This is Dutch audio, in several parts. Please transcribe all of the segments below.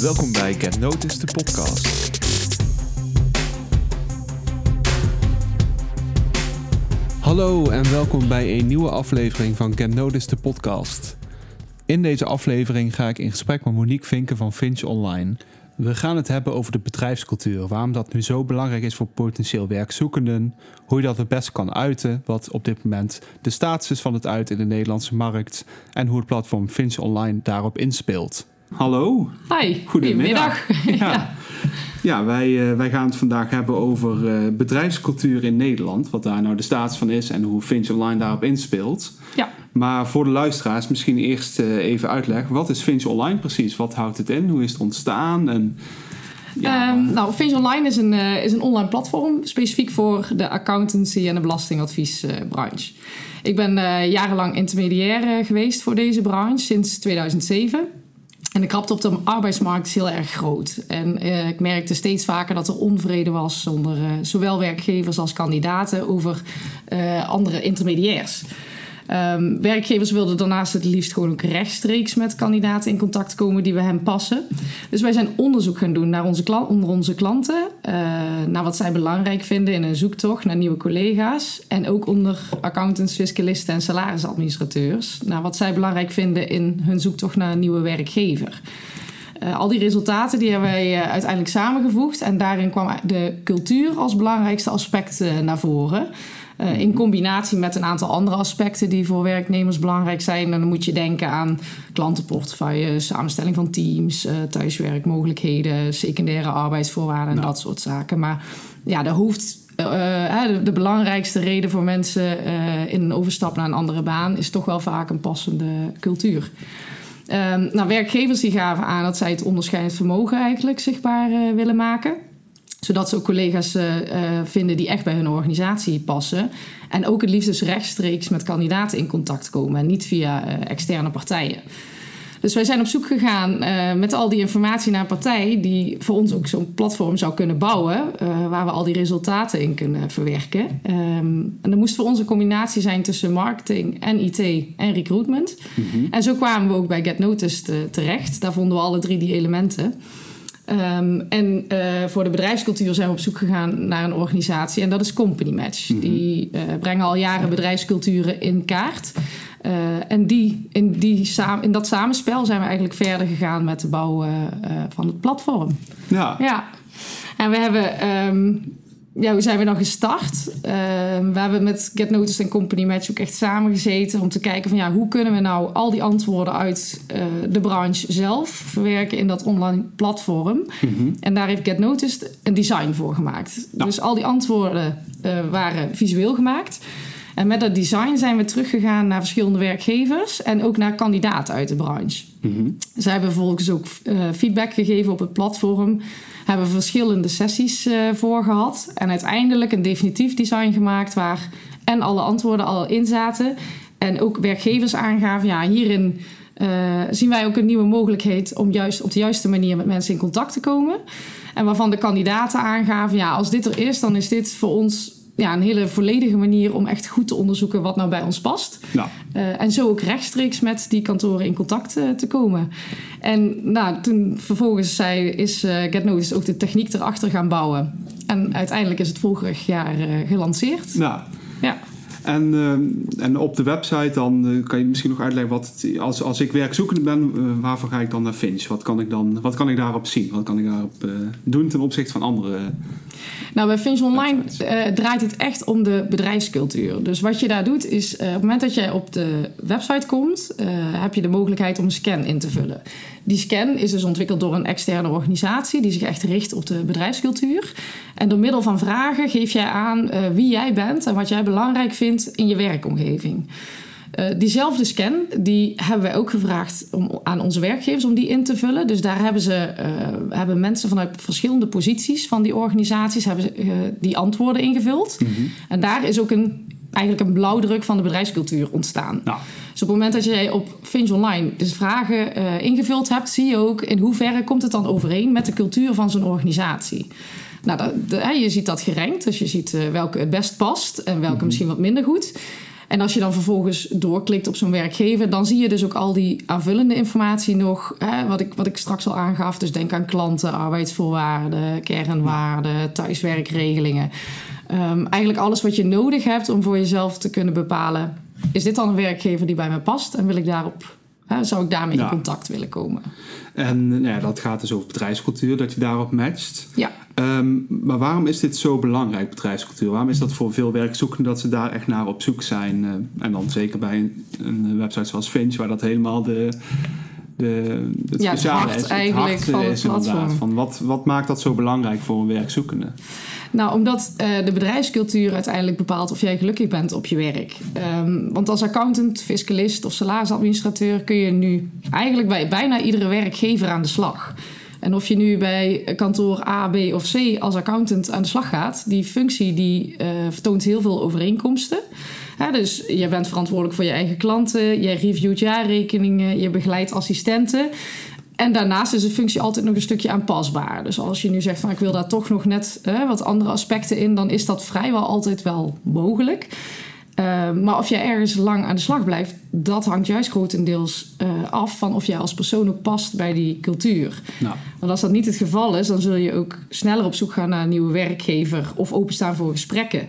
Welkom bij Get Notice, de podcast. Hallo en welkom bij een nieuwe aflevering van Get Notice, de podcast. In deze aflevering ga ik in gesprek met Monique Vinken van Finch Online. We gaan het hebben over de bedrijfscultuur, waarom dat nu zo belangrijk is voor potentieel werkzoekenden, hoe je dat het best kan uiten, wat op dit moment de status is van het uit in de Nederlandse markt en hoe het platform Finch Online daarop inspeelt. Hallo. Hi, goedemiddag. Ja, ja wij, uh, wij gaan het vandaag hebben over uh, bedrijfscultuur in Nederland. Wat daar nou de status van is en hoe Finch Online daarop inspeelt. Ja. Maar voor de luisteraars misschien eerst uh, even uitleggen. Wat is Finch Online precies? Wat houdt het in? Hoe is het ontstaan? En, ja, um, nou, Finch Online is een, is een online platform specifiek voor de accountancy en de belastingadviesbranche. Ik ben jarenlang intermediair geweest voor deze branche sinds 2007. En de krapte op de arbeidsmarkt is heel erg groot. En uh, ik merkte steeds vaker dat er onvrede was onder uh, zowel werkgevers als kandidaten over uh, andere intermediairs. Um, werkgevers wilden daarnaast het liefst gewoon ook rechtstreeks met kandidaten in contact komen die bij hen passen. Dus wij zijn onderzoek gaan doen naar onze onder onze klanten, uh, naar wat zij belangrijk vinden in een zoektocht naar nieuwe collega's. En ook onder accountants, fiscalisten en salarisadministrateurs, naar wat zij belangrijk vinden in hun zoektocht naar een nieuwe werkgever. Uh, al die resultaten die hebben wij uh, uiteindelijk samengevoegd en daarin kwam de cultuur als belangrijkste aspect naar voren. Uh, in combinatie met een aantal andere aspecten die voor werknemers belangrijk zijn. En dan moet je denken aan klantenportefeuille, samenstelling van teams, uh, thuiswerkmogelijkheden, secundaire arbeidsvoorwaarden en nou. dat soort zaken. Maar ja, de hoofd. Uh, de, de, belangrijkste reden voor mensen in een overstap naar een andere baan is toch wel vaak een passende cultuur. Um, nou, werkgevers die gaven aan dat zij het onderscheidend vermogen eigenlijk zichtbaar willen maken zodat ze ook collega's uh, uh, vinden die echt bij hun organisatie passen. En ook het liefst dus rechtstreeks met kandidaten in contact komen en niet via uh, externe partijen. Dus wij zijn op zoek gegaan met al die informatie naar een partij die voor ons ook zo'n platform zou kunnen bouwen, waar we al die resultaten in kunnen verwerken. Um, en er moest voor ons een combinatie zijn tussen marketing en IT en recruitment. Mm -hmm. En zo kwamen we ook bij Get Noticed terecht. Daar vonden we alle drie die elementen. Um, en uh, voor de bedrijfscultuur zijn we op zoek gegaan naar een organisatie en dat is Company Match. Mm -hmm. Die uh, brengen al jaren bedrijfsculturen in kaart. Uh, en die, in, die in dat samenspel zijn we eigenlijk verder gegaan met de bouw van het platform. Ja. ja. En we hebben um, ja, hoe zijn we dan gestart? Uh, we hebben met Get Noticed en Company Match ook echt samengezeten om te kijken van ja, hoe kunnen we nou al die antwoorden uit uh, de branche zelf verwerken in dat online platform. Mm -hmm. En daar heeft Get Noticed een design voor gemaakt. Ja. Dus al die antwoorden uh, waren visueel gemaakt. En met dat design zijn we teruggegaan naar verschillende werkgevers en ook naar kandidaten uit de branche. Mm -hmm. Zij hebben vervolgens ook feedback gegeven op het platform hebben verschillende sessies uh, voor gehad. En uiteindelijk een definitief design gemaakt waar en alle antwoorden al in zaten. En ook werkgevers aangaven, ja, hierin uh, zien wij ook een nieuwe mogelijkheid om juist op de juiste manier met mensen in contact te komen. En waarvan de kandidaten aangaven, ja, als dit er is, dan is dit voor ons ja, een hele volledige manier om echt goed te onderzoeken wat nou bij ons past. Ja. Uh, en zo ook rechtstreeks met die kantoren in contact uh, te komen. En nou, toen vervolgens zei, is uh, Get Notice ook de techniek erachter gaan bouwen. En uiteindelijk is het vorig jaar gelanceerd. Ja. ja. En, en op de website dan kan je misschien nog uitleggen wat het, als, als ik werkzoekend ben, waarvoor ga ik dan naar Finch? Wat kan ik dan wat kan ik daarop zien? Wat kan ik daarop doen ten opzichte van andere? Nou, bij Finch Online draait het echt om de bedrijfscultuur. Dus wat je daar doet is op het moment dat jij op de website komt, heb je de mogelijkheid om een scan in te vullen. Die scan is dus ontwikkeld door een externe organisatie die zich echt richt op de bedrijfscultuur. En door middel van vragen geef jij aan wie jij bent en wat jij belangrijk vindt in je werkomgeving. Uh, diezelfde scan die hebben wij ook gevraagd om, aan onze werkgevers om die in te vullen. Dus daar hebben, ze, uh, hebben mensen vanuit verschillende posities van die organisaties hebben ze, die antwoorden ingevuld. Mm -hmm. En daar is ook een, eigenlijk een blauwdruk van de bedrijfscultuur ontstaan. Nou. Dus op het moment dat jij op Finch Online dus vragen ingevuld hebt, zie je ook in hoeverre komt het dan overeen met de cultuur van zo'n organisatie. Nou, dat, de, je ziet dat gerankt, dus je ziet welke het best past en welke mm -hmm. misschien wat minder goed. En als je dan vervolgens doorklikt op zo'n werkgever, dan zie je dus ook al die aanvullende informatie nog, hè, wat, ik, wat ik straks al aangaf. Dus denk aan klanten, arbeidsvoorwaarden, kernwaarden, thuiswerkregelingen. Um, eigenlijk alles wat je nodig hebt om voor jezelf te kunnen bepalen: is dit dan een werkgever die bij me past en wil ik daarop, zou ik daarmee in contact willen komen? En nou ja, dat gaat dus over bedrijfscultuur, dat je daarop matcht. Ja. Um, maar waarom is dit zo belangrijk, bedrijfscultuur? Waarom is dat voor veel werkzoekenden dat ze daar echt naar op zoek zijn? Uh, en dan zeker bij een, een, website zoals Finch, waar dat helemaal de, de, het ja, speciale het hart is. eigenlijk het van het platform. Van wat, wat maakt dat zo belangrijk voor een werkzoekende? Nou, omdat uh, de bedrijfscultuur uiteindelijk bepaalt of jij gelukkig bent op je werk. Um, want als accountant, fiscalist of salarisadministrateur kun je nu eigenlijk bij bijna iedere werkgever aan de slag. En of je nu bij kantoor A, B of C als accountant aan de slag gaat, die functie die uh, vertoont heel veel overeenkomsten. Dus je bent verantwoordelijk voor je eigen klanten, je reviewt jaarrekeningen, je begeleidt assistenten. En daarnaast is de functie altijd nog een stukje aanpasbaar. Dus als je nu zegt van ik wil daar toch nog net wat andere aspecten in, dan is dat vrijwel altijd wel mogelijk. Uh, maar of jij ergens lang aan de slag blijft, dat hangt juist grotendeels uh, af van of jij als persoon ook past bij die cultuur. Nou. Want als dat niet het geval is, dan zul je ook sneller op zoek gaan naar een nieuwe werkgever of openstaan voor gesprekken.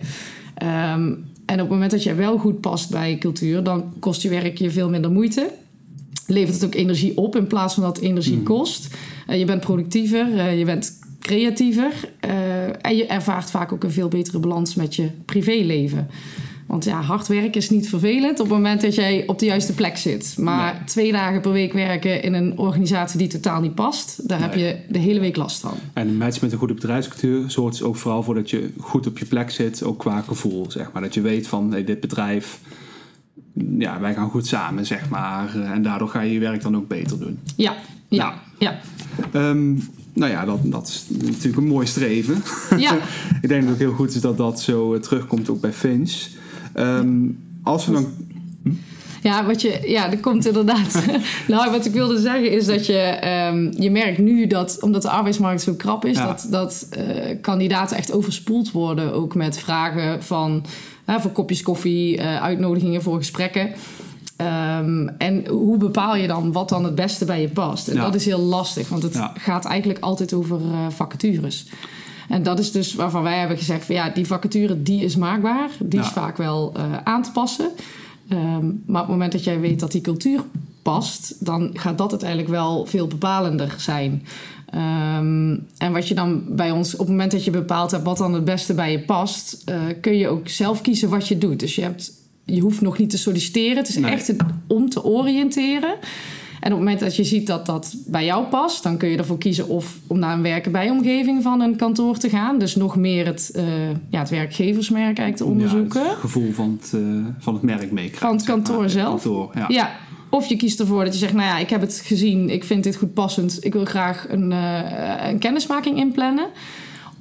Um, en op het moment dat jij wel goed past bij cultuur, dan kost je werk je veel minder moeite. Levert het ook energie op in plaats van dat het energie mm. kost. Uh, je bent productiever, je bent creatiever en je ervaart vaak ook een veel betere balans met je privéleven. Want ja, hard werken is niet vervelend op het moment dat jij op de juiste plek zit. Maar twee dagen per week werken in een organisatie die totaal niet past, daar heb je de hele week last van. En een match met een goede bedrijfscultuur zorgt dus ook vooral voor dat je goed op je plek zit, ook qua gevoel, zeg maar. Dat je weet van hey, dit bedrijf, ja, wij gaan goed samen, zeg maar. En daardoor ga je je werk dan ook beter doen. Ja, ja, ja. Um, nou ja, dat, dat is natuurlijk een mooi streven. Ja. ik denk dat het ook heel goed is dat dat zo uh, terugkomt ook bij Finch. Um, als we dan. Hm? Ja, wat je, ja, er komt inderdaad. nou, wat ik wilde zeggen is dat je, um, je merkt nu dat, omdat de arbeidsmarkt zo krap is, dat, dat uh, kandidaten echt overspoeld worden. Ook met vragen van uh, voor kopjes koffie, uh, uitnodigingen voor gesprekken. Um, en hoe bepaal je dan wat dan het beste bij je past? En dat is heel lastig, want het ja. gaat eigenlijk altijd over vacatures. En dat is dus waarvan wij hebben gezegd van ja, die vacature die is maakbaar. Die is vaak wel uh, aan te passen. Um, maar op het moment dat jij weet dat die cultuur past, dan gaat dat uiteindelijk wel veel bepalender zijn. Um, en wat je dan bij ons, op het moment dat je bepaald hebt wat dan het beste bij je past, uh, kun je ook zelf kiezen wat je doet. Dus je, hebt, je hoeft nog niet te solliciteren. Het is nee. echt om te oriënteren. En op het moment dat je ziet dat dat bij jou past, dan kun je ervoor kiezen of om naar een werken bij omgeving van een kantoor te gaan. Dus nog meer het, uh, ja, het werkgeversmerk eigenlijk te onderzoeken. Ja, het gevoel van het, uh, van het merk meekrijgen. Van het kantoor zelf. Kantoor, ja. ja. Of je kiest ervoor dat je zegt, nou ja, ik heb het gezien, ik vind dit goed passend, ik wil graag een, uh, een kennismaking inplannen.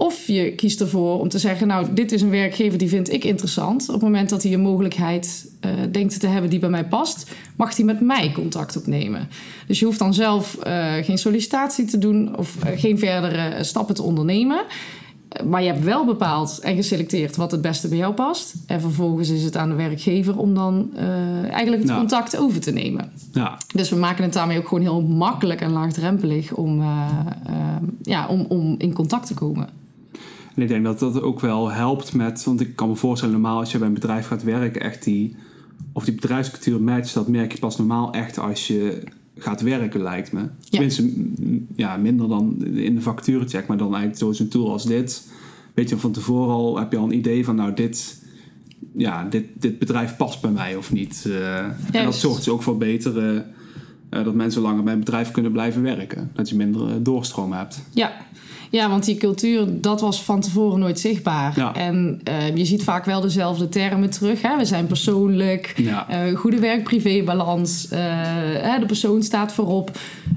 Of je kiest ervoor om te zeggen, nou, dit is een werkgever die vind ik interessant. Op het moment dat hij een mogelijkheid uh, denkt te hebben die bij mij past, mag hij met mij contact opnemen. Dus je hoeft dan zelf uh, geen sollicitatie te doen of uh, geen verdere stappen te ondernemen. Maar je hebt wel bepaald en geselecteerd wat het beste bij jou past. En vervolgens is het aan de werkgever om dan eigenlijk het contact over te nemen. Ja. Dus we maken het daarmee ook gewoon heel makkelijk en laagdrempelig om, ja, om, om in contact te komen. En ik denk dat dat ook wel helpt met, want ik kan me voorstellen, normaal als je bij een bedrijf gaat werken, echt die, of die bedrijfscultuur matcht, dat merk je pas normaal echt als je gaat werken, lijkt me. Ja. Tenminste, ja, minder dan in de vacaturecheck, maar dan eigenlijk door zo'n tool als dit. Weet je, van tevoren al heb je al een idee van, nou, dit, ja, dit, dit bedrijf past bij mij of niet. Uh, en dat zorgt dus ook voor betere, uh, dat mensen langer bij een bedrijf kunnen blijven werken. Dat je minder uh, doorstroom hebt. Ja, ja, want die cultuur, dat was van tevoren nooit zichtbaar. Ja. En uh, je ziet vaak wel dezelfde termen terug. Hè? We zijn persoonlijk, ja. uh, goede werk-privé-balans, uh, de persoon staat voorop.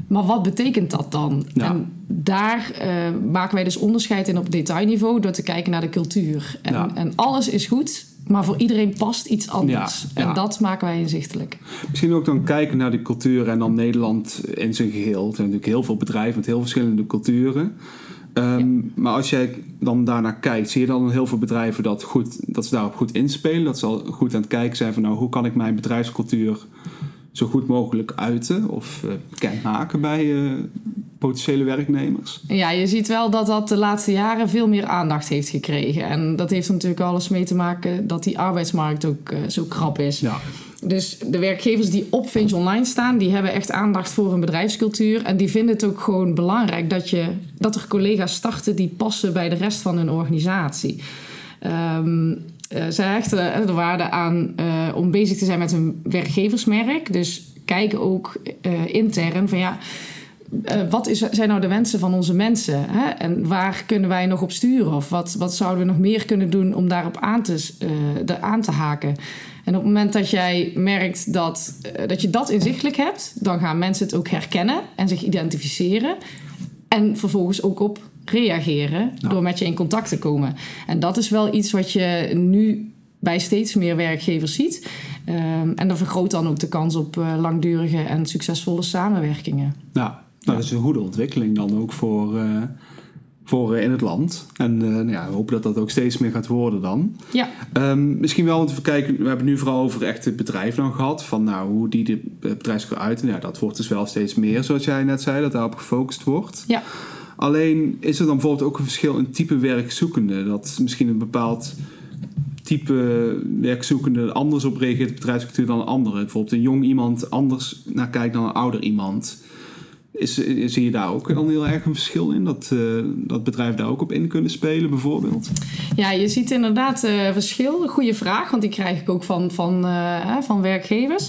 Maar wat betekent dat dan? Ja. En daar maken wij dus onderscheid in op detailniveau door te kijken naar de cultuur. En, en alles is goed, maar voor iedereen past iets anders. Ja, ja. En dat maken wij inzichtelijk. Misschien ook dan kijken naar die cultuur en dan Nederland in zijn geheel. Er zijn natuurlijk heel veel bedrijven met heel verschillende culturen. Ehm, maar als jij dan daarnaar kijkt, zie je dan heel veel bedrijven dat, goed, dat ze daarop goed inspelen? Dat ze al goed aan het kijken zijn van nou, hoe kan ik mijn bedrijfscultuur zo goed mogelijk uiten of uh, bekendmaken bij uh, potentiële werknemers? Ja, je ziet wel dat dat de laatste jaren veel meer aandacht heeft gekregen. En dat heeft natuurlijk alles mee te maken dat die arbeidsmarkt ook uh, zo krap is. Ja. Dus de werkgevers die op Finch Online staan, die hebben echt aandacht voor een bedrijfscultuur. En die vinden het ook gewoon belangrijk dat, je, dat er collega's starten die passen bij de rest van hun organisatie. Um, hechten de waarde aan uh, om bezig te zijn met hun werkgeversmerk. Dus kijken ook intern van ja. wat is, zijn nou de wensen van onze mensen? Hè? En waar kunnen wij nog op sturen? Of wat, wat zouden we nog meer kunnen doen om daarop aan te, aan te haken? En op het moment dat jij merkt dat, dat je dat inzichtelijk hebt, dan gaan mensen het ook herkennen en zich identificeren. En vervolgens ook op reageren door met je in contact te komen. En dat is wel iets wat je nu bij steeds meer werkgevers ziet. Um, en dat vergroot dan ook de kans op uh, langdurige en succesvolle samenwerkingen. Ja, nou, dat is een goede ontwikkeling dan ook voor, uh, voor uh, in het land. En nou ja, we hopen dat dat ook steeds meer gaat worden dan. Ja. Um, misschien wel even kijken, we hebben het nu vooral over echt het bedrijf dan gehad. Van nou, hoe die de bedrijfscultuur uit. Ja, dat wordt dus wel steeds meer, zoals jij net zei, dat daarop gefocust wordt. Ja. Alleen is er dan bijvoorbeeld ook een verschil in type werkzoekende. Dat misschien een bepaald type werkzoekende anders op reageert op bedrijfscultuur dan een andere. Bijvoorbeeld een jong iemand anders naar kijkt dan een ouder iemand. Is, zie je daar ook dan heel erg een verschil in? Dat, uh, dat bedrijven daar ook op in kunnen spelen, bijvoorbeeld? Ja, je ziet inderdaad uh, verschil. Goede vraag, want die krijg ik ook van, van, uh, van werkgevers.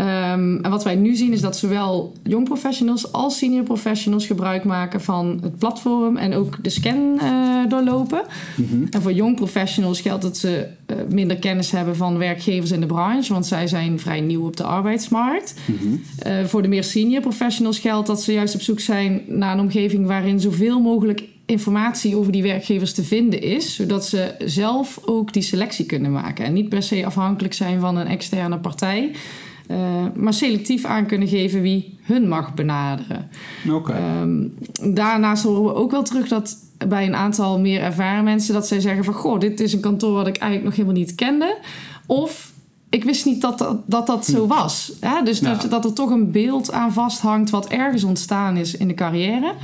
Um, en wat wij nu zien is dat zowel jong professionals als senior professionals gebruik maken van het platform en ook de scan uh, doorlopen. Mm -hmm. En voor jong professionals geldt dat ze uh, minder kennis hebben van werkgevers in de branche, want zij zijn vrij nieuw op de arbeidsmarkt. Mm -hmm. uh, voor de meer senior professionals geldt dat ze juist op zoek zijn naar een omgeving waarin zoveel mogelijk informatie over die werkgevers te vinden is, zodat ze zelf ook die selectie kunnen maken en niet per se afhankelijk zijn van een externe partij. Uh, maar selectief aan kunnen geven wie hun mag benaderen. Okay. Um, daarnaast horen we ook wel terug dat bij een aantal meer ervaren mensen dat zij zeggen van goh, dit is een kantoor wat ik eigenlijk nog helemaal niet kende. Of ik wist niet dat dat, dat, dat zo was. Ja, dus ja. dat, dat er toch een beeld aan vasthangt wat ergens ontstaan is in de carrière.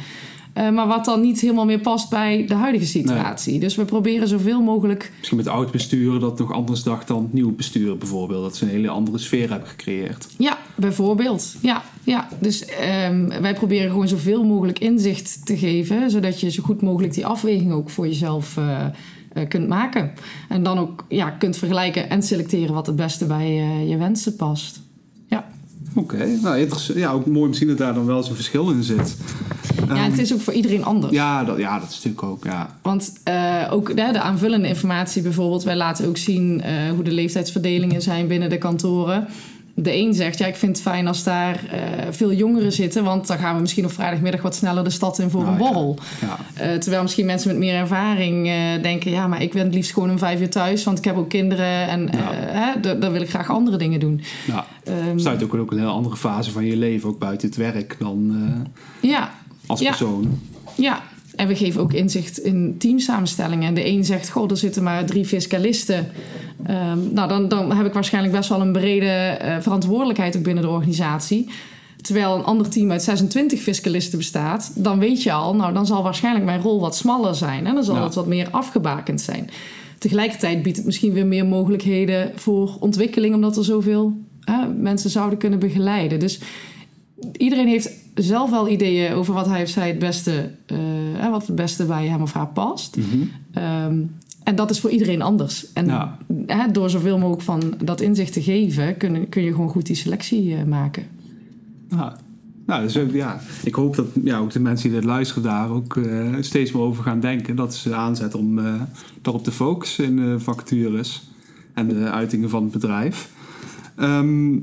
Uh, maar wat dan niet helemaal meer past bij de huidige situatie. Nee. Dus we proberen zoveel mogelijk. Misschien met oud bestuur dat nog anders dacht dan nieuw bestuur bijvoorbeeld. Dat ze een hele andere sfeer hebben gecreëerd. Ja, bijvoorbeeld. Ja, ja. Dus um, wij proberen gewoon zoveel mogelijk inzicht te geven. Zodat je zo goed mogelijk die afweging ook voor jezelf uh, uh, kunt maken. En dan ook ja, kunt vergelijken en selecteren wat het beste bij je wensen past. Ja. Oké, okay. nou interessant. Ja, ook mooi misschien dat daar dan wel zo'n verschil in zit. Ja, het is ook voor iedereen anders. Ja, dat, ja, dat is natuurlijk ook, ja. Want uh, ook de, de, aanvullende informatie bijvoorbeeld... wij laten ook zien uh, hoe de leeftijdsverdelingen zijn binnen de kantoren. De een zegt, ja, ik vind het fijn als daar uh, veel jongeren zitten... want dan gaan we misschien op vrijdagmiddag wat sneller de stad in voor Nou een borrel. Ja. Ja. terwijl misschien mensen met meer ervaring denken... ja, maar ik ben het liefst gewoon om vijf uur thuis... want ik heb ook kinderen en Ja. dan wil ik graag andere dingen doen. Ja. Staat ook, ook een heel andere fase van je leven, ook buiten het werk, dan ja, als Ja. persoon. Ja, en we geven ook inzicht in teamsamenstellingen. En de een zegt, goh, er zitten maar drie fiscalisten. Ehm, nou, dan, dan heb ik waarschijnlijk best wel een brede eh, verantwoordelijkheid ook binnen de organisatie. Terwijl een ander team uit 26 fiscalisten bestaat, dan weet je al, nou, dan zal waarschijnlijk mijn rol wat smaller zijn. Hè? Dan zal Ja. het wat meer afgebakend zijn. Tegelijkertijd biedt het misschien weer meer mogelijkheden voor ontwikkeling, omdat er zoveel hè, mensen zouden kunnen begeleiden. Dus iedereen heeft zelf wel ideeën over wat hij of zij het beste, eh, wat het beste bij hem of haar past. Mhm. Ehm, en dat is voor iedereen anders. En Ja. hè, door zoveel mogelijk van dat inzicht te geven, kun, kun je gewoon goed die selectie eh, maken. Ja. Nou, dus, ook, ja, ik hoop dat ja, ook de mensen die dit luisteren daar ook eh, steeds meer over gaan denken. Dat ze aanzetten om eh, daarop te focussen in vacatures en de uitingen van het bedrijf. Ehm,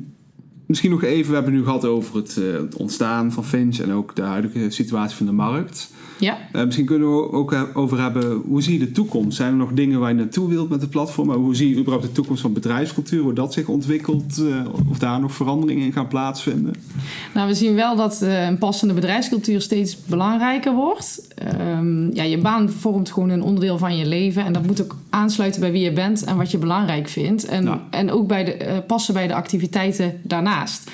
misschien nog even, we hebben het nu gehad over het, eh, het ontstaan van Finch en ook de huidige situatie van de markt. Ja. Uh, misschien kunnen we ook over hebben, hoe zie je de toekomst? Zijn er nog dingen waar je naartoe wilt met het platform? Maar hoe zie je überhaupt de toekomst van bedrijfscultuur? Hoe dat zich ontwikkelt? Uh, of daar nog veranderingen in gaan plaatsvinden? Nou, we zien wel dat uh, een passende bedrijfscultuur steeds belangrijker wordt. Um, ja, je baan vormt gewoon een onderdeel van je leven. En dat moet ook aansluiten bij wie je bent en wat je belangrijk vindt. En, en ook bij de, passen bij de activiteiten daarnaast.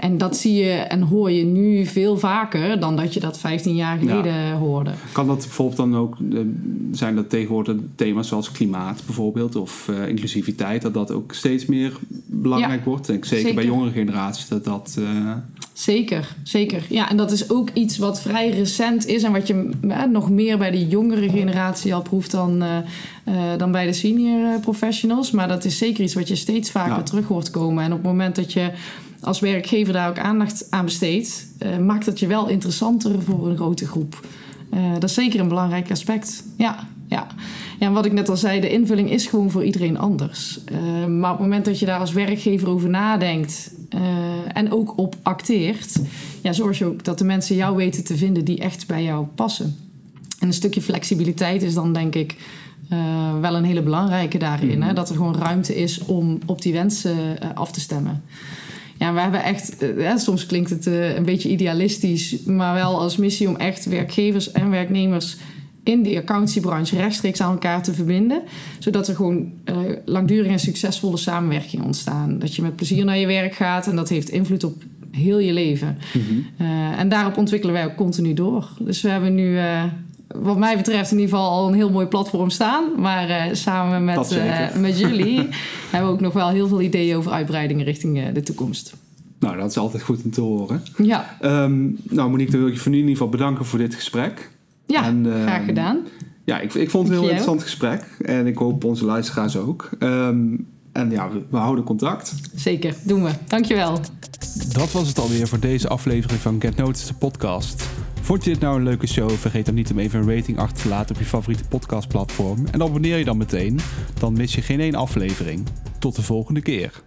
En dat zie je en hoor je nu veel vaker dan dat je dat 15 jaar geleden hoorde. Kan dat bijvoorbeeld dan ook uh, zijn dat tegenwoordig thema's zoals klimaat bijvoorbeeld of uh, inclusiviteit, dat dat ook steeds meer belangrijk wordt? Zeker, zeker, bij jongere generaties dat dat. Uh... Zeker, zeker. Ja, en dat is ook iets wat vrij recent is en wat je nog meer bij de jongere generatie al proeft dan, dan bij de senior professionals. Maar dat is zeker iets wat je steeds vaker ja. terug hoort komen. En op het moment dat je als werkgever daar ook aandacht aan besteedt, uh, maakt het je wel interessanter voor een grote groep. Uh, dat is zeker een belangrijk aspect. Ja, ja. ja, en wat ik net al zei, de invulling is gewoon voor iedereen anders. Uh, maar op het moment dat je daar als werkgever over nadenkt en ook op acteert, ja, zorg je ook dat de mensen jou weten te vinden die echt bij jou passen. En een stukje flexibiliteit is dan denk ik wel een hele belangrijke daarin. Hè? Dat er gewoon ruimte is om op die wensen af te stemmen. Ja, we hebben echt, eh, soms klinkt het uh, een beetje idealistisch, maar wel als missie om echt werkgevers en werknemers in de accountiebranche rechtstreeks aan elkaar te verbinden. Zodat er gewoon uh, langdurige en succesvolle samenwerking ontstaan. Dat je met plezier naar je werk gaat en dat heeft invloed op heel je leven. Mm-hmm. en daarop ontwikkelen wij ook continu door. Dus we hebben nu wat mij betreft in ieder geval al een heel mooi platform staan. Maar uh, samen met, uh, met jullie hebben we ook nog wel heel veel ideeën over uitbreidingen richting uh, de toekomst. Nou, dat is altijd goed om te horen. Ja. Um, nou, Monique, dan wil ik je voor nu in ieder geval bedanken voor dit gesprek. Ja, en, graag gedaan. Ja, ik, ik vond het een heel interessant gesprek. En ik hoop onze luisteraars ook. Um, en ja, we, we houden contact. Zeker, doen we. Dankjewel. Dat was het alweer voor deze aflevering van Get Noticed, de podcast. Vond je dit nou een leuke show? Vergeet dan niet om even een rating achter te laten op je favoriete podcastplatform. En abonneer je dan meteen, dan mis je geen één aflevering. Tot de volgende keer.